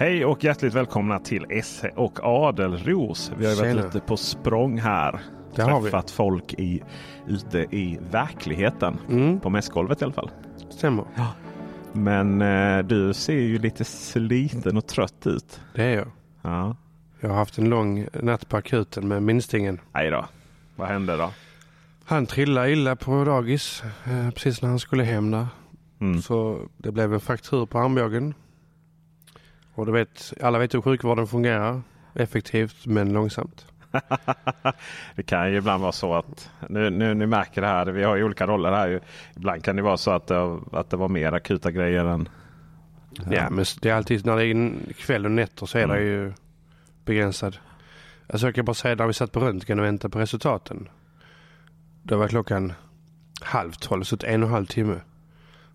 Hej och hjärtligt välkomna till Esse och Adelros. Vi har ju varit Tjena. lite på språng här. Det. Träffat folk i, ute i verkligheten. Mm, På mässgolvet i alla fall. stämmer. Men eh, du ser ju lite sliten och trött ut. Det är jag. Ja. Jag har haft en lång natt på akuten med minstingen. Nej då. Vad hände då? Han trillade illa på dagis eh, precis när han skulle hem där. Mm. Så det blev en fraktur på armbågen. Och du vet, alla vet hur sjukvården fungerar. Effektivt men långsamt. det kan ju ibland vara så att nu, nu, ni märker det här. Vi har ju olika roller här. Ibland kan det vara så att det, att det var mer akuta grejer än Ja, men det är alltid när det är kväll och nätter så är Mm. det ju begränsad. Alltså jag kan bara säga när vi satt på röntgen och väntade på resultaten. Då var klockan halv tolv, så en och en halv timme.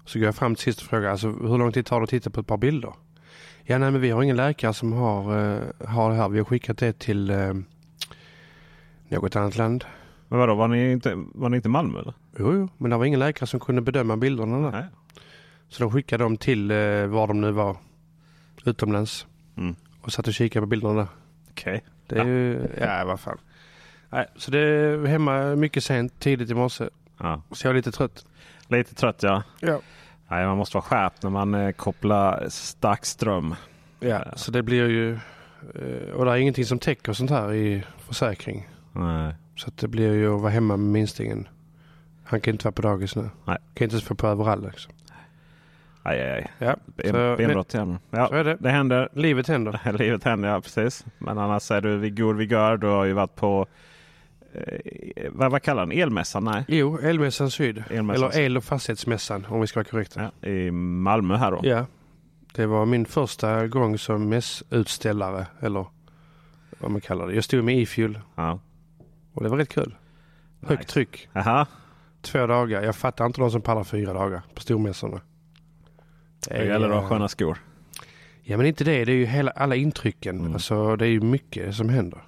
Så går jag fram till sist och frågar alltså, hur lång tid tar det att titta på ett par bilder? Ja, nej, men vi har ingen läkare som har, eh, har det här. Vi har skickat det till eh, något annat land. Men vadå, var ni inte, var ni inte Malmö eller? Jo, jo, men det var ingen läkare som kunde bedöma bilderna där. Nej. Så de skickade dem till eh, var de nu var, utomlands. Mm. Och satt och kikade på bilderna. Okej. Det är ju, ja vad fan. Nej, så det är hemma mycket sent, tidigt i morse. Ja. Så jag är lite trött. Lite trött ja. Ja. Nej, man måste vara skärpt när man eh, kopplar stark ström. Ja, så det blir ju... eh, Och det är ingenting som täcker sånt här i försäkring. Nej. Så det blir ju att vara hemma med minstingen. Han kan inte vara på dagis nu. Nej. Kan inte ens få på överall liksom. Aj, aj, aj. Ja, Ben, Så- benbrott igen. Ja, så är det. det händer. Livet händer. Livet händer, ja precis. Men annars är du vid god vigör. Du har ju varit på eh, vad, vad kallar den? Elmässan? Nej. Jo, Elmässan Syd. Elmässan Eller El och fastighetsmässan om vi ska vara korrekta. Ja, I Malmö här då. Ja. Det var min första gång som mässutställare. Eller vad man kallar det. Jag stod med E-fuel Ja. och det var rätt kul. Högt Nice. tryck. Jaha. Två dagar. Jag fattar inte de som pallar fyra dagar på stormässorna. Det gäller att ha Eh, sköna skor. Ja men inte det. Det är ju hela, alla intrycken. Mm. Alltså det är ju mycket som händer.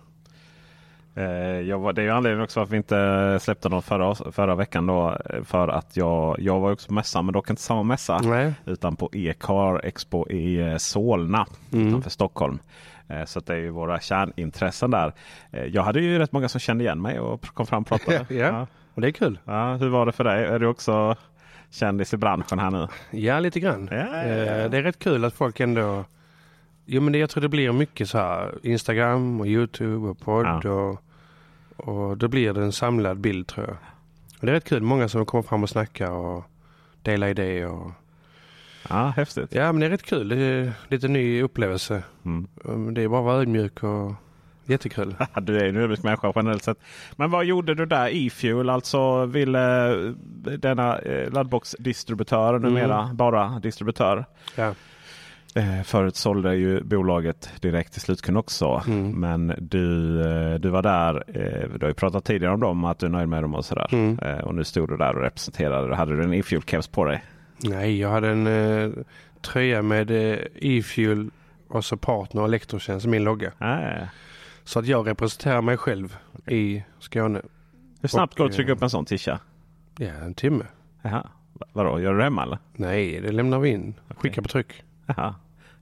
Eh, jag var, det är ju anledningen också att vi inte släppte någon förra, förra veckan. Då, för att jag, jag var också på mässan, men dock inte samma mässa. Nej. Utan på E-car Expo i eh, Solna Mm. utanför Stockholm. Eh, Så det är ju våra kärnintressen där. Jag hade ju rätt många som kände igen mig och kom fram och pratade. Ja. Och det är kul. Ja, hur var det för dig? Är du också kändis i branschen här nu? Ja lite grann. Ja, ja, ja. Det är rätt kul att folk ändå... Jo men det, jag tror det blir mycket så här Instagram och Youtube och podd och, och då blir det en samlad bild tror jag. Och det är rätt kul. Många som kommer fram och snackar och delar idéer. Och, Ja, häftigt. ja men det är rätt kul. Det är lite ny upplevelse. Mm. Um, Det är bara att vara ödmjuk och jättekul. Du är en ödmjuk människa generellt sett. Men vad gjorde du där? E-fuel, alltså ville eh, denna eh, laddbox-distributör, numera bara distributör. Ja. Eh, förut sålde ju bolaget direkt till slutkund också. Mm. Men du, eh, du var där, eh, du har ju pratat tidigare om dem, att du är nöjd med dem och sådär. Mm. Eh, och nu stod du där och representerade. Hade du en e-fuel keps på dig? Nej, jag hade en eh, tröja med E-fuel och så partner och elektrotjänst, min logga. Nej. Så att jag representerar mig själv i Skåne. Hur snabbt går det att trycka upp en sån tisha? Ja, en timme. Jaha. Va- Vadå, gör du det hemma eller? Nej, det lämnar vi in. Skicka på tryck. Jaha.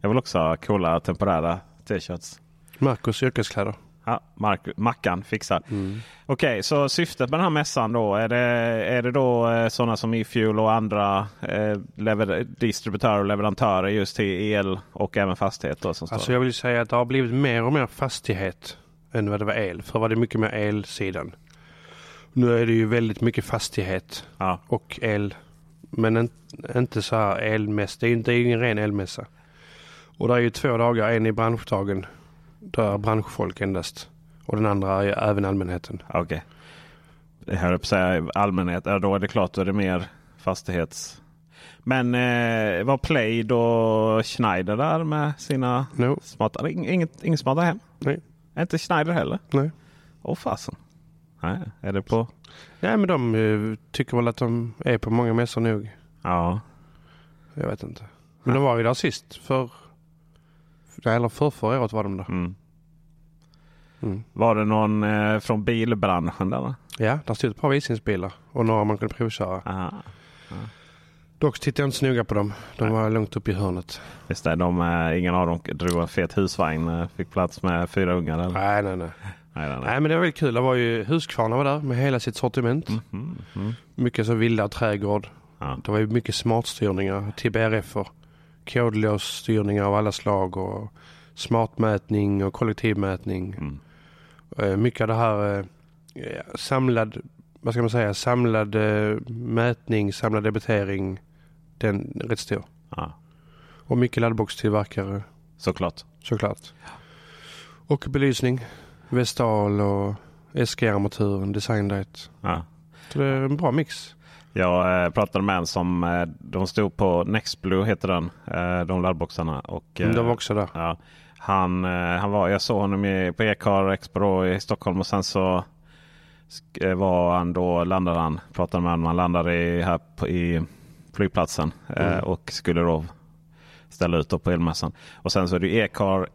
Jag vill också ha coola temporära t-shirts. Marcus yrkeskläder. Ja, Mark, Mackan fixar. Mm. Okej, så syftet med den här mässan då. Är det, är det då eh, sådana som e-fuel och andra eh, lever, distributörer och leverantörer just till el och även fastighet? Då, som står? Alltså jag vill säga att det har blivit mer och mer fastighet än vad det var el. Förr var det mycket mer elsidan. Nu är det ju väldigt mycket fastighet ja. och el. Men en, inte så här elmässa. Det är inte det är ingen ren elmässa. Och det är ju två dagar, en i branschdagen. Där är branschfolk endast. Och den andra är även allmänheten. Okej. Jag höll på säga allmänhet. Ja, då är det klart, då är det mer fastighets... Men eh, var Plaid och Schneider där med sina No, smarta... ing- Inget, inget smarta hem? nej, inte Schneider heller? nej. Åh fasen. Nej, är det på... Ja men de eh, tycker väl att de är på många mässor nog. Ja. Jag vet inte. Men de var ju där sist. För, eller för förra året var de där. Mm. Mm. Var det någon eh, från bilbranschen där? va? Ja, där stod ett par visningsbilar och några man kunde provköra. Aha. Dock tittade jag inte så noga på dem. De var långt upp i hörnet. Visst är de, eh, ingen av dem drog en fet husvagn. eh, Fick plats med fyra ungar eller? Nej, nej, nej. Nej, nej, nej. Nej, men det var väldigt kul. Det var ju Husqvarna var där med hela sitt sortiment. Mhm, mhm. Mycket så villa och trädgård. Ja. Det var ju mycket smartstyrningar, TBRF och kodlåsstyrningar av alla slag och smartmätning och kollektivmätning. Mm. Eh, Mycket av det här eh, ja, samlad, vad ska man säga, samlad eh, mätning, samlad debitering. Den är rätt stor. Ja. Och mycket laddboxtillverkare Såklart. såklart. Och belysning, Vestal och SG-armaturen, Designlight. Ja. Så det är en bra mix. Jag eh, pratade med en som, eh, de stod på Nextblue heter den, eh, de laddboxarna. Och, eh, De var också där. ja, han, han var, jag såg honom i, på Ecar Expo i Stockholm och sen så var han då, landade han, pratade med honom, han landade i, här på, i flygplatsen Mm. och skulle då ställa ut då på elmässan. Och sen så är det Ecar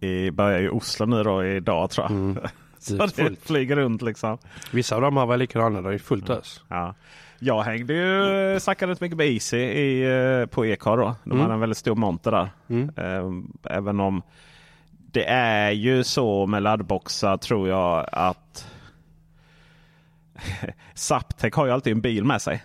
i, börjar i Oslo nu då idag tror jag. Mm. så Det flyger runt liksom. Vissa av dem här var likadana. Det är fullt ös. Ja. Jag hängde ju, snackade rätt mycket med Easy i, eh, på Ecar då. De Mm. hade en väldigt stor monter där. Mm. Eh, Även om det är ju så med laddboxar tror jag att Zaptec har ju alltid en bil med sig.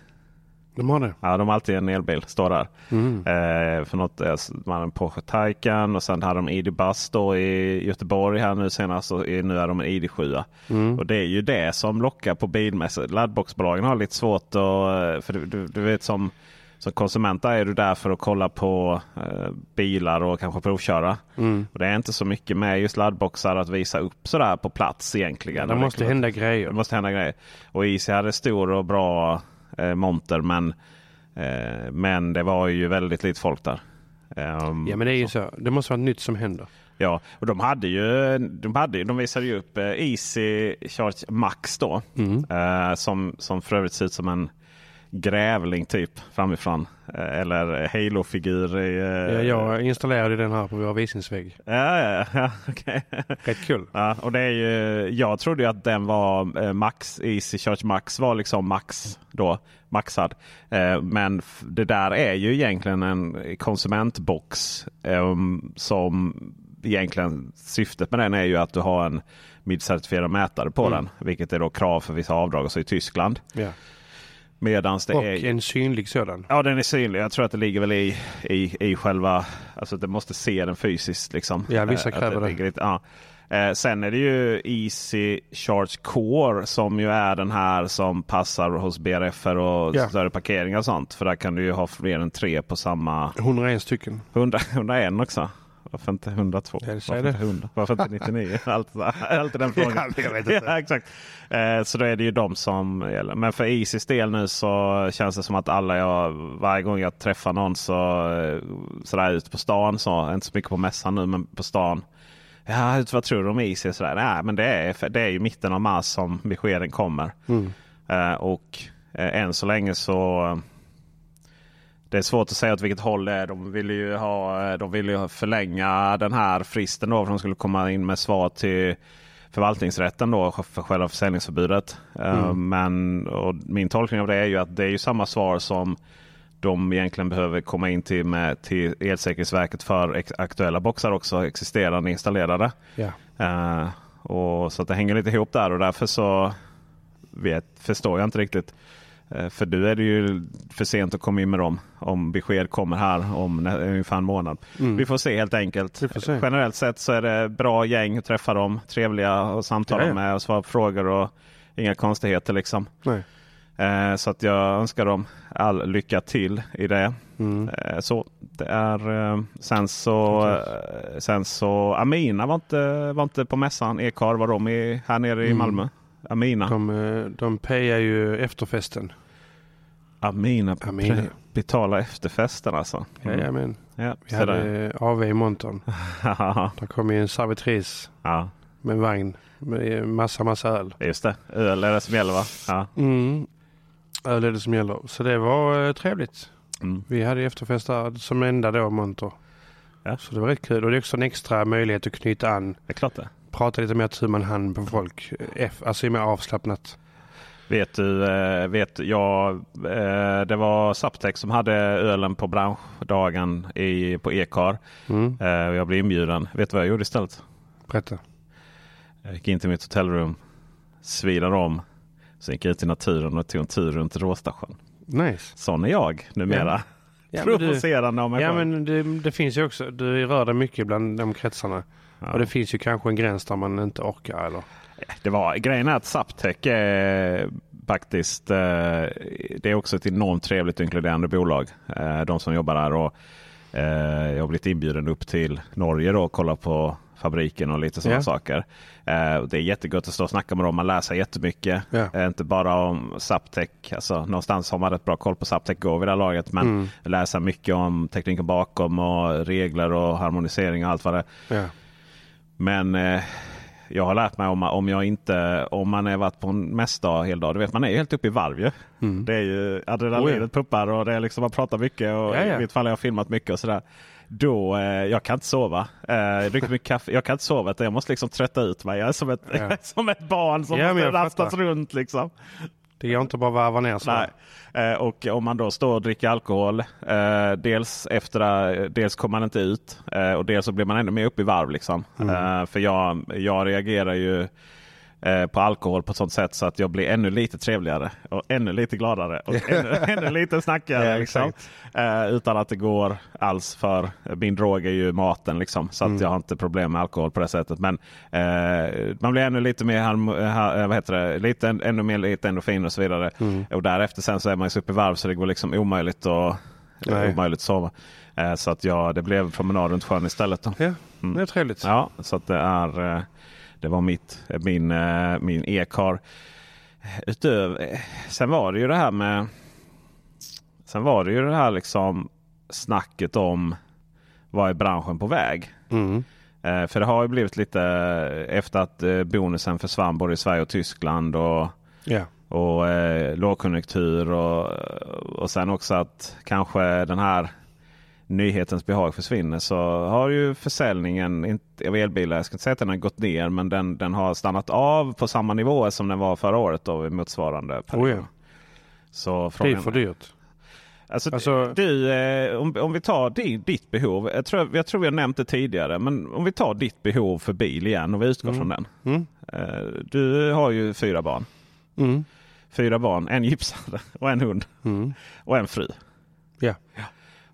De har det. Ja, de har alltid en elbil, står där. Mm. Eh, för något, eh, man hade en Porsche Taycan och sen hade de ID Buzz då i Göteborg här nu senast och nu är de en ID7. Mm. Och det är ju det som lockar på bilmässor. Laddboxbolagen har lite svårt att... För du, du, du vet som, som konsument är du där för att kolla på eh, bilar och kanske provköra. Mm. Och det är inte så mycket med just laddboxar att visa upp sådär på plats egentligen. Det måste kan- hända det grejer. måste hända grejer. Och Easy hade stor och bra eh, monter men, eh, men det var ju väldigt lite folk där. Ehm, Ja men det är ju så. Det måste vara nytt som händer. Ja, och de hade ju, de, hade, de visade ju upp eh, Easy Charge Max då. Mm. Eh, som, som för övrigt ser ut som en grävling typ framifrån. Eh, eller Halo-figur. Eh, Ja, jag installerade den här på vår visningsvägg. Ja, ja, ja, okej. Rätt kul. ja, och det är ju, jag trodde ju att den var eh, Max, Easy Charge Max var liksom max då. Maxad. Men det där är ju egentligen en konsumentbox. Eh, som egentligen syftet med den är ju att du har en MID-certifierad mätare på Mm. den. Vilket är då krav för vissa avdrag och så i Tyskland. Ja. Medans det Och är... en synlig sådan. Ja den är synlig. Jag tror att det ligger väl i, i, i själva... Alltså att det måste se den fysiskt. Liksom. Ja, vissa Eh, kräver det. lite- ja. Eh, sen är det ju Easy Charge Core som ju är den här som passar hos BRF och Ja. större parkeringar och sånt. För där kan du ju ha fler än tre på samma 101 stycken. 100, 101 också. Varför inte 102? Ja, det säger Varför inte 100? Varför inte 99? Alltid, alltid den frågan. Ja, jag vet inte. ja, exakt. Eh, så då är det ju de som gäller. Men för Easys del nu så känns det som att alla jag, varje gång jag träffar någon så eh, sådär ut på stan, så, inte så mycket på mässan nu men på stan. Ja, vad tror du om Easy? Sådär. Nej, men det är, det är ju mitten av mars som beskeden kommer. Mm. Eh, och eh, än så länge så det är svårt att säga åt vilket håll det är. De ville ju, ha, eh, de ville ju förlänga den här fristen då för de skulle komma in med svar till förvaltningsrätten då för själva försäljningsförbudet. Eh, Mm. Men min tolkning av det är ju att det är ju samma svar som de egentligen behöver komma in till, med, till Elsäkerhetsverket för aktuella boxar också, existerande installerade. Ja. Eh, och Så det hänger lite ihop där och därför så vet, förstår jag inte riktigt. Eh, för nu är det ju för sent att komma in med dem. Om besked kommer här om ungefär en månad. Mm. Vi får se helt enkelt. Se. Generellt sett så är det bra gäng att träffa dem. Trevliga att samtala Ja, ja. med och svara på frågor. och Inga konstigheter liksom. Eh, så att jag önskar dem all lycka till i det. Mm. Eh, Så det är eh, sen så, eh, sen så Amina var inte, var inte på mässan. Ekar var de i, här nere i Mm. Malmö. Amina. De, eh, de pejar ju efterfesten. Amina, Amina. Pre- betala efterfesten alltså. Mm. Jajamän. Ja, Vi hade AV i montern. Där kom ju en servitris ja, med en vagn med massa, massa öl. just det. Öl är det som gäller va? Ja. Mm. Öl är det som gäller. Så det var eh, trevligt. Mm. Vi hade efterfest där som enda då monter. Ja. Så det var rätt kul. Och det är också en extra möjlighet att knyta an. Det är klart det. Prata lite mer tu man hand på folk. F, alltså mer avslappnat. Vet du, eh, vet jag, eh, det var Saptec som hade ölen på branschdagen i, på Ekar. Mm. Eh, jag blev inbjuden. Vet du vad jag gjorde istället? Berätta. Jag gick in till mitt hotellrum, svirade om. Sen gick jag ut i naturen och tog en tur runt Råstasjön. Nice. Sån är jag numera. Ja, Provocerande av mig ja själv. men det, det finns ju också, du rör dig mycket bland de kretsarna. Ja. Och det finns ju kanske en gräns där man inte orkar eller? Det var, grejen är att Saptec är faktiskt eh, det är också ett enormt trevligt inkluderande bolag. Eh, de som jobbar där. Och, eh, jag har blivit inbjuden upp till Norge då och kolla på fabriken och lite sådana Ja. saker. Det är jättegott att stå och snacka med dem. Man lär sig jättemycket. Eh, inte bara om Saptec. Alltså, någonstans har man rätt bra koll på Saptec Go vid det här laget. Men Mm. lär sig mycket om tekniken bakom och regler och harmonisering och allt vad det är. Ja. Men eh, jag har lärt mig om, om jag inte, om man är varit på en mässdag hel dag. Du vet man är ju helt uppe i varv ju. Mm. Det är ju adrenalinet Oh ja. pumpar och det är liksom man pratar mycket. Och Ja, ja. I mitt fall har jag filmat mycket och sådär. Då, eh, jag kan inte sova. Eh, jag dricker mycket kaffe. Jag kan inte sova. utan Jag måste liksom trötta ut mig. Jag är som ett, som ett barn som Ja, rastas runt. Liksom. Det går inte bara att varva ner så. Nej. Eh, och om man då står och dricker alkohol. Eh, dels efter det, dels kommer man inte ut. Eh, och dels så blir man ännu mer upp i varv. Liksom. Eh, för jag, jag reagerar ju eh, på alkohol på ett sånt sätt så att jag blir ännu lite trevligare. Och ännu lite gladare. Och ännu, ännu lite snackigare. Ja, liksom. Eh, utan att det går alls för min drog är ju maten. Liksom, så att Mm. jag har inte problem med alkohol på det sättet. Men eh, man blir ännu lite mer, eh, vad heter det, lite, ännu mer lite endorfin och så vidare. Mm. Och därefter sen så är man ju uppe i varv så det går liksom omöjligt att, Nej. omöjligt att sova. Eh, så att ja, det blev promenad runt sjön istället. Då. Ja, det är trevligt. Ja, så att det är eh, det var mitt, min, eh, min e-car. Utöver, sen var det ju det här med Sen var det ju det här liksom snacket om vad är branschen på väg? Mm. Eh, för det har ju blivit lite efter att eh, bonusen försvann både i Sverige och Tyskland och, Ja. och eh, lågkonjunktur och, och sen också att kanske den här nyhetens behag försvinner så har ju försäljningen av elbilar, jag ska inte säga att den har gått ner, men den, den har stannat av på samma nivå som den var förra året då i motsvarande period. Oh ja. Så Det är frågan, för dyrt. Alltså, Alltså- du, eh, om, om vi tar din, ditt behov. Jag tror, jag tror har nämnt det tidigare. Men om vi tar ditt behov för bil igen och vi utgår Mm. från den. Mm. Eh, du har ju fyra barn. Mm. Fyra barn, en gipsare och en hund Mm. och en fru. Ja.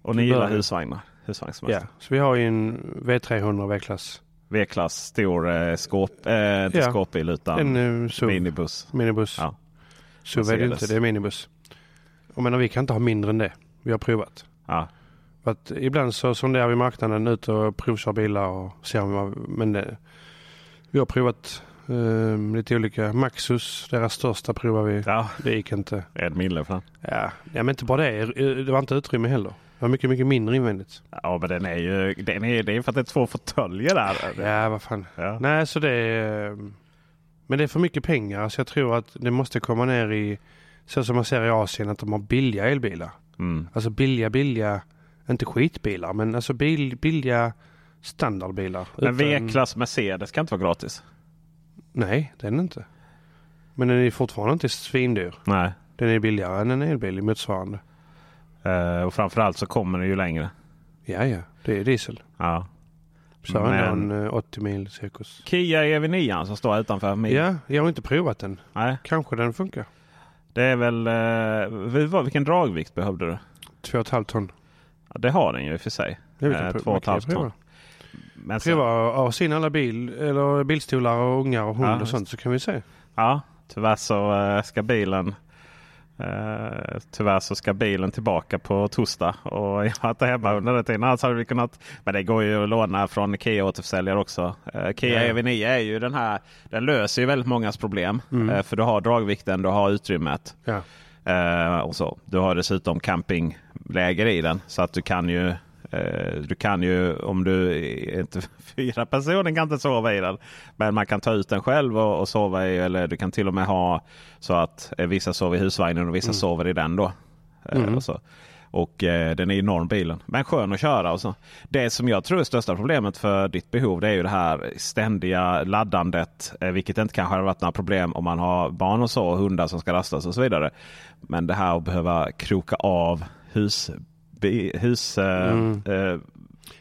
Och ni gillar husvagnar. Husvagnssemester. ja. Så vi har ju en V300 V-klass. V-klass, stor eh, skåp, eh, inte Ja. skåpbil utan En uh, SUV. minibuss. Minibuss. Ja. SUV är det inte, det är minibuss. Jag menar vi kan inte ha mindre än det. Vi har provat. Ja. För att ibland så sonderar vi marknaden ut och provkör bilar och ser om vad, men det, vi har provat eh, lite olika. Maxus, deras största provar vi. ja, Det gick inte. en mille för den. Ja, ja men inte bara det. Det var inte utrymme heller. Det var mycket, mycket mindre invändigt. Ja, men den är ju den är, det är för att det är två fåtöljer där. Ja, vad fan. Ja. Nej, så det är... Men det är för mycket pengar. Så jag tror att det måste komma ner i... Så som man ser i Asien, att de har billiga elbilar. Mm. Alltså billiga, billiga... Inte skitbilar, men alltså bil, billiga standardbilar. Men Utan- V-klass Mercedes kan inte vara gratis. Nej, den är inte. Men den är fortfarande inte svindyr. Nej. Den är billigare än en elbil i motsvarande. Eh, och framförallt så kommer den ju längre. Ja, ja. Det är diesel. Ja. Så har Men- en eh, 80 mil cirkus. Kia EV9 som står utanför mig. Ja, jag har inte provat den. Nej, Kanske den funkar. det är väl... Eh, vilken dragvikt behövde du? 2,5 ton. Ja, det har den ju i och för sig. Det Eh, kan prova. två och ett Man kan halvt prova. ton. Men sen, Prova ha sin alla bil, eller bilstolar och ungar och hund Ja, och sånt så kan vi se. ja, tyvärr så eh, ska bilen... Eh, tyvärr så ska bilen tillbaka på torsdag och jag var inte hemma under den tiden. Annars hade vi kunnat, men det går ju att låna från Kia återförsäljare också. Eh, Kia Ja. EV9 är ju den här, den löser ju väldigt mångas problem. Mm. Eh, för du har dragvikten, du har utrymmet. Ja. Eh, och så. Du har dessutom campingläger i den. Så att du kan ju du kan ju om du inte fyra personer kan inte sova i den. Men man kan ta ut den själv och, och sova i. Eller du kan till och med ha så att eh, vissa sover i husvagnen och vissa Mm. sover i den då. Eh, Mm. och. Och eh, den är enorm bilen. Men skön att köra och så. Det som jag tror är största problemet för ditt behov det är ju det här ständiga laddandet. Eh, vilket inte kanske har varit några problem om man har barn och så och hundar som ska rastas och så vidare. Men det här att behöva kroka av hus, hus eh, Mm. eh,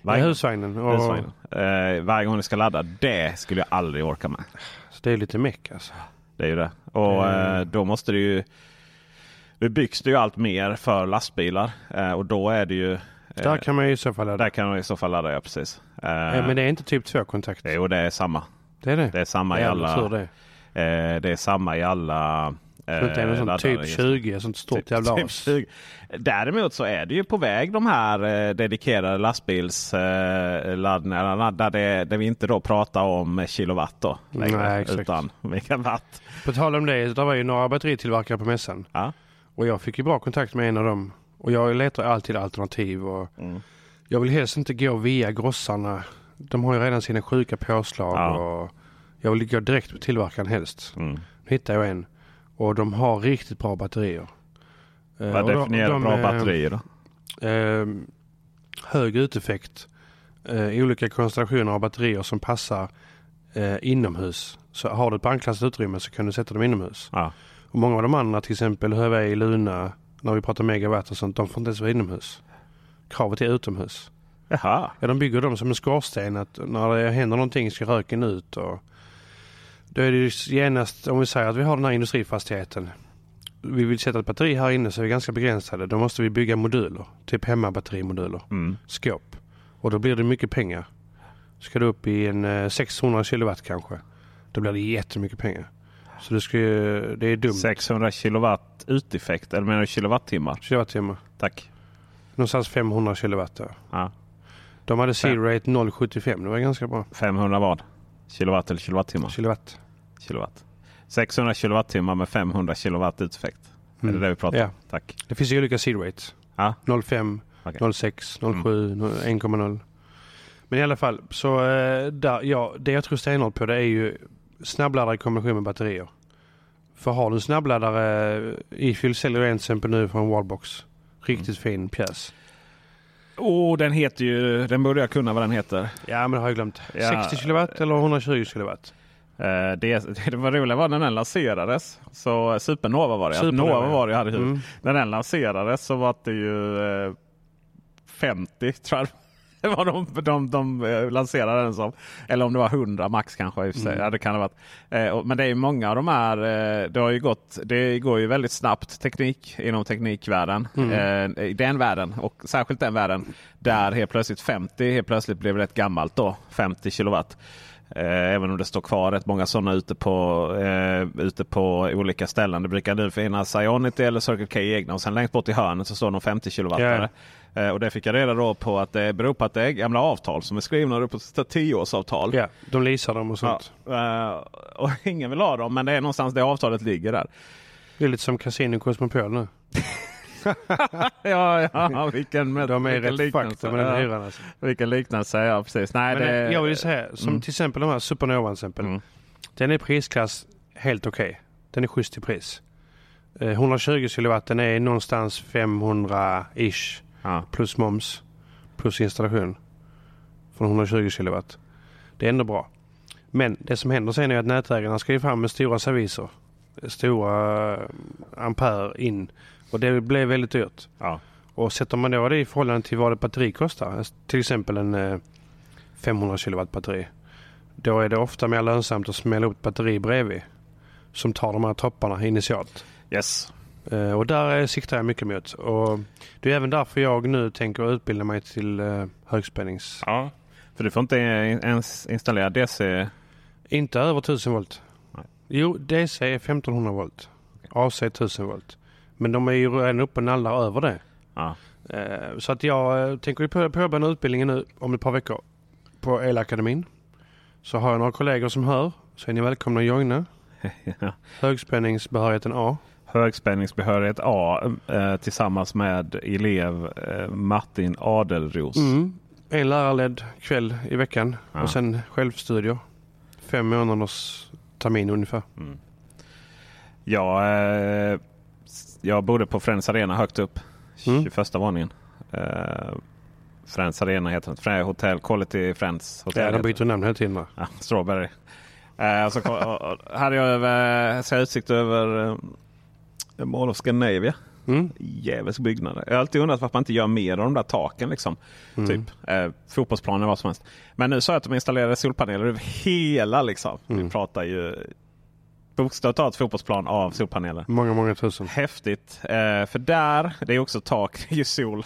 Ja, husvagnen. Och, husvagnen. Eh, varje gång ni ska ladda. Det skulle jag aldrig orka med. Så det är lite meck alltså. Det är ju det. Och Mm. då måste det ju... Det byggs det ju allt mer för lastbilar. Eh, och då är det ju... Där kan man ju i så fall ladda. där kan man i så fall ladda, ja precis. Men det är inte typ 2-kontakt. Jo, det är samma. Det är det. Det är samma i alla... det. Eh, det är samma i alla... Så det är någon sån laddare. typ 20, sånt stort Typ- jävla typ as. 20. Däremot så är det ju på väg de här eh, dedikerade lastbilsladdningarna där, det, där vi inte då pratar om kilowatt då, längre, Nej, utan megawatt. På tal om det, det var ju några batteritillverkare på mässan. Ja. Och jag fick ju bra kontakt med en av dem. Och jag letar alltid alternativ. Och Mm. jag vill helst inte gå via grossarna. De har ju redan sina sjuka påslag. Ja. Och jag vill gå direkt på tillverkaren helst. Mm. Nu hittade jag en. Och de har riktigt bra batterier. Eh, Vad och de- definierar de, bra batterier då? eh, hög uteffekt. Eh, olika konstellationer av batterier som passar eh, inomhus. Så har du ett brandklassat utrymme så kan du sätta dem inomhus. Ja. Och många av de andra, till exempel Huawei, Luna, när vi pratar megawatt och sånt, de får inte ens vara inomhus. Kravet är utomhus. Jaha. Ja, de bygger dem som en skorsten att när det händer någonting ska röken ut. Och då är det ju genast, om vi säger att vi har den här industrifastigheten. Vi vill sätta ett batteri här inne så är vi ganska begränsade. Då måste vi bygga moduler, typ hemmabatterimoduler, Mm. skåp. Och då blir det mycket pengar. Ska du upp i en eh, 600 kilowatt kanske, då blir det jättemycket pengar. Så det, ska ju, det är dumt. 600 kilowatt uteffekt, eller menar du kilowattimmar? kilowattimmar. Tack. Någonstans 500 kilowatt där. Ja. De hade seal rate 0,75. Det var ganska bra. 500 vad? Kilowatt eller kilowattimmar? Kilowatt. Kilowatt. 600 kilowattimmar med 500 kilowatt uteffekt. Är Mm. det det vi pratar om? Ja. Tack. Det finns ju olika seal rates. Ja. 0,5, Okej. 0,6, 0,7, 1,0. Men i alla fall, så eh, där, ja, det jag tror stenhårt på det är ju snabbladdare i kombination med batterier. För har du en snabbladdare, Ifil säljer en till exempel nu från Wallbox. Riktigt Mm. fin pjäs. Oh, den heter ju... Den borde jag kunna vad den heter. Ja men det har jag glömt. Ja. 60 kilowatt eller 120 kilowatt? Eh, det, det var roliga var när den lanserades. Så Supernova var det. Supernova, Nova var det jag hade. Mm. När den lanserades så var det ju eh, 50 tror jag. Det var de, de, de eh, lanserade den som. Eller om det var 100 max kanske. I. Mm. Ja, det kan det varit. Eh, men det är många av de här. Eh, det, har ju gått, det går ju väldigt snabbt teknik inom teknikvärlden. Mm. Eh, I den världen och särskilt den världen. Där helt plötsligt 50 helt plötsligt blev rätt gammalt då. 50 kilowatt. Eh, även om det står kvar rätt många sådana ute på, eh, ute på olika ställen. Det brukar nu finnas Ionity eller Circle K egna och sen längst bort i hörnet så står någon 50 kilowattare. Eh, och det fick jag reda då på att det beror på att det är gamla avtal som är skrivna på 10-årsavtal. Ja, de leasar dem och sånt. Ja, eh, och ingen vill ha dem men det är någonstans det avtalet ligger där. Det är lite som Casino Cosmopol nu. ja, ja, vilken, De är vilken rätt fucked med den hyran alltså. Vilken liknelse, ja precis. Nej, Men det, eh, jag vill säga, som Mm. till exempel de här Supernova till exempel. Mm. Den är prisklass helt okej. Den är schysst i pris. Eh, 120 kilowatt den är någonstans 500-ish Ja. plus moms. Plus installation. Från 120 kilowatt. Det är ändå bra. Men det som händer sen är att nätägarna ska ju fram med stora serviser. Stora eh, ampere in. Och det blir väldigt dyrt. Ja. Och sätter man då det i förhållande till vad ett batteri kostar, till exempel en eh, 500 kilowatt batteri. Då är det ofta mer lönsamt att smälla upp batteri bredvid. Som tar de här topparna initialt. Yes. Eh, och där eh, siktar jag mycket mot. Och det är även därför jag nu tänker utbilda mig till eh, högspännings... Ja. För du får inte ens installera DC. Inte över 1000 volt. Nej. Jo, DC är 1500 volt. AC 1000 volt. Men de är ju redan uppe och nallar över det. Ja. Eh, Så att jag eh, tänker påbörja utbildningen nu om ett par veckor på Elakademin. Så har jag några kollegor som hör. Så är ni välkomna att joina. Högspänningsbehörigheten A. Högspänningsbehörighet A eh, tillsammans med elev eh, Martin Adelros. Mm. En lärarledd kväll i veckan Ja. och sen självstudier. Fem månaders termin ungefär. Jag, eh, jag bodde på Friends Arena högt upp. Mm. 21 våningen. Uh, Friends Arena heter det. Fre- Hotel Quality Friends Hotel. Ja, de byter namn hela tiden. va? Ja, Strawberry. Eh, så kom, och, hade jag över, så jag utsikt över eh, Mall of Scandinavia. Mm. Jävligt byggnad. Jag har alltid undrat varför man inte gör mer av de där taken. Liksom. Mm. Typ eh, fotbollsplaner vad som helst. Men nu sa jag att de installerade solpaneler över hela. Liksom. Mm. Vi pratar ju bokstavligt talat fotbollsplan av solpaneler. Många, många tusen. Häftigt. Eh, för där, det är också tak, det är ju sol.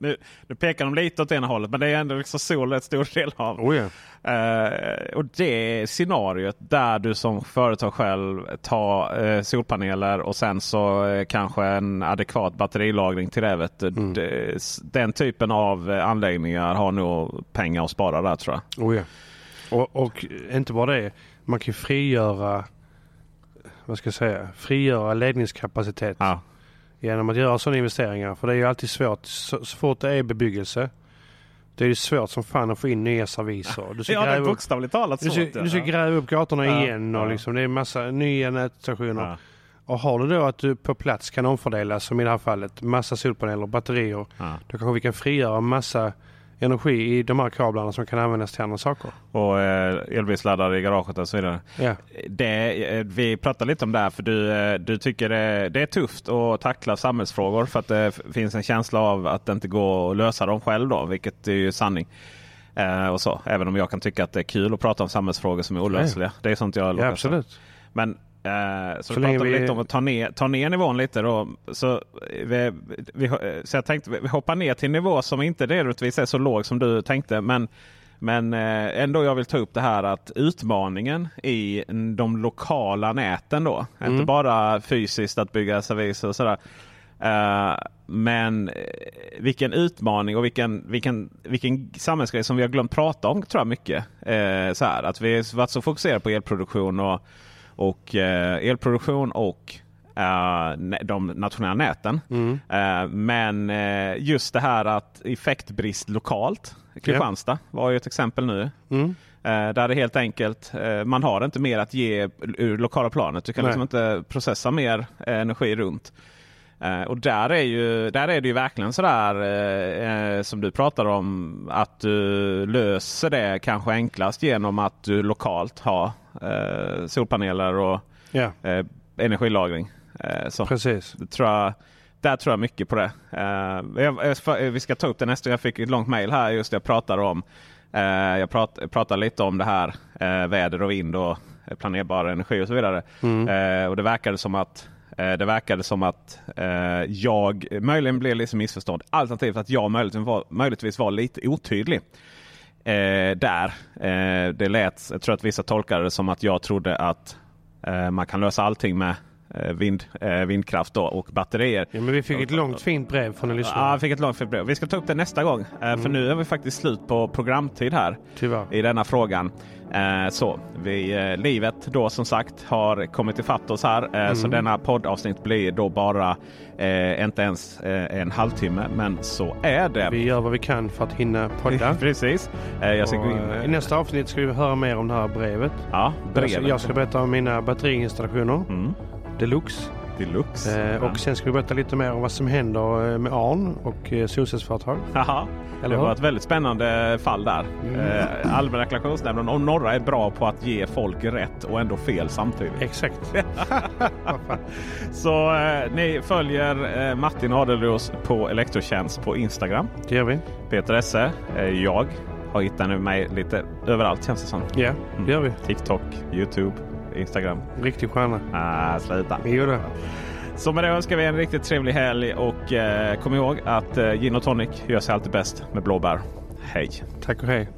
Nu, nu pekar de lite åt ena hållet men det är ändå liksom sol ett stor del av. Oh ja. Eh, och det scenariot där du som företag själv tar eh, solpaneler och sen så eh, kanske en adekvat batterilagring till det. Mm. det. s- Den typen av eh, anläggningar har nog pengar att spara där tror jag. Oh ja. Och, och inte bara det. Man kan frigöra, vad ska jag säga, frigöra ledningskapacitet Ja, genom att göra sådana investeringar. För det är ju alltid svårt. Så, så fort det är bebyggelse. Det är ju svårt som fan att få in nya serviser. Du ska ja gräva upp, bokstavligt talat du ska, du ska gräva upp gatorna Ja, igen och ja. liksom, det är massa nya nätstationer. Ja, Och har du då att du på plats kan omfördela som i det här fallet massa solpaneler och batterier. ja. Då kanske vi kan frigöra massa energi i de här kablarna som kan användas till andra saker. Och eh, elbilsladdare i garaget och så vidare. Ja, Det, eh, vi pratade lite om det här för du, eh, du tycker det, det är tufft att tackla samhällsfrågor för att det finns en känsla av att det inte går att lösa dem själv då, vilket är ju sanning. Eh, och så. Även om jag kan tycka att det är kul att prata om samhällsfrågor som är olösliga. Det är sånt jag ja lockar absolut. Men eh, så, Så vi länge pratade vi- lite om att ta ner, ta ner nivån lite då. Så, vi, vi, så jag tänkte vi hoppar ner till en nivå som inte nödvändigtvis är så låg som du tänkte. Men, men eh, ändå jag vill ta upp det här att utmaningen i de lokala näten då. Mm. Inte bara fysiskt att bygga serviser och sådär. Eh, men vilken utmaning och vilken, vilken, vilken samhällsgrej som vi har glömt prata om tror jag mycket. Eh, så här, att vi har varit så fokuserade på elproduktion och, och eh, elproduktion och eh, de nationella näten. Mm. Eh, men just det här att effektbrist lokalt. Kristianstad var ju ett exempel nu. Mm. Där det helt enkelt, man har inte mer att ge ur lokala planet. Du kan liksom inte processa mer energi runt. Eh, och där är, ju, där är det ju verkligen sådär eh, eh, som du pratar om. Att du löser det kanske enklast genom att du lokalt har eh, solpaneler och Ja, eh, energilagring. Eh, så. precis. Det tror jag, där tror jag mycket på det. Eh, jag, jag, vi ska ta upp det nästa. Jag fick ett långt mejl här just jag pratar om. jag prat, pratar lite om det här väder och vind och planerbar energi och så vidare. Mm. Och det verkade som att Eh, det verkade som att eh, jag möjligen blev lite missförstådd. Alternativt att jag möjligtvis var, möjligtvis var lite otydlig. Eh, där. Det lät, jag tror att vissa tolkade det som att jag trodde att man kan lösa allting med vind, eh, vindkraft då, och batterier. Ja, men vi fick ett långt fint brev från en Ja, lyssnare. jag fick ett långt fint brev. Vi ska ta upp det nästa gång. Eh, För nu är vi faktiskt slut på programtid här Tyvärr. i denna frågan. Eh, så, vi, eh, livet då som sagt har kommit ifatt oss här. Eh, Så denna poddavsnitt blir då bara eh, inte ens eh, en halvtimme. Men så är det. Vi gör vad vi kan för att hinna podda. Precis. Eh, jag ska Och, in. eh, I nästa avsnitt ska vi höra mer om det här brevet. Ja, brevet. jag ska berätta om mina batteriinstallationer. Mm. Deluxe. Deluxe. Eh, och sen ska vi berätta lite mer om vad som händer eh, med ARN och eh, solcellsföretag. Det var ett väldigt spännande fall där. Mm. Eh, Allmänna reklamationsnämnden och några är bra på att ge folk rätt och ändå fel samtidigt. Exakt. Så eh, ni följer eh, Martin Adelros på Elektrotjänst på Instagram. Det gör vi. Peter Esse, eh, jag har hittat mig lite överallt känns det som. Ja, det gör vi. TikTok, Youtube, Instagram. Riktig stjärna. Ah, sluta. Det. Så med det önskar vi en riktigt trevlig helg och eh, kom ihåg att eh, gin och tonic gör sig alltid bäst med blåbär. Hej! Tack och hej.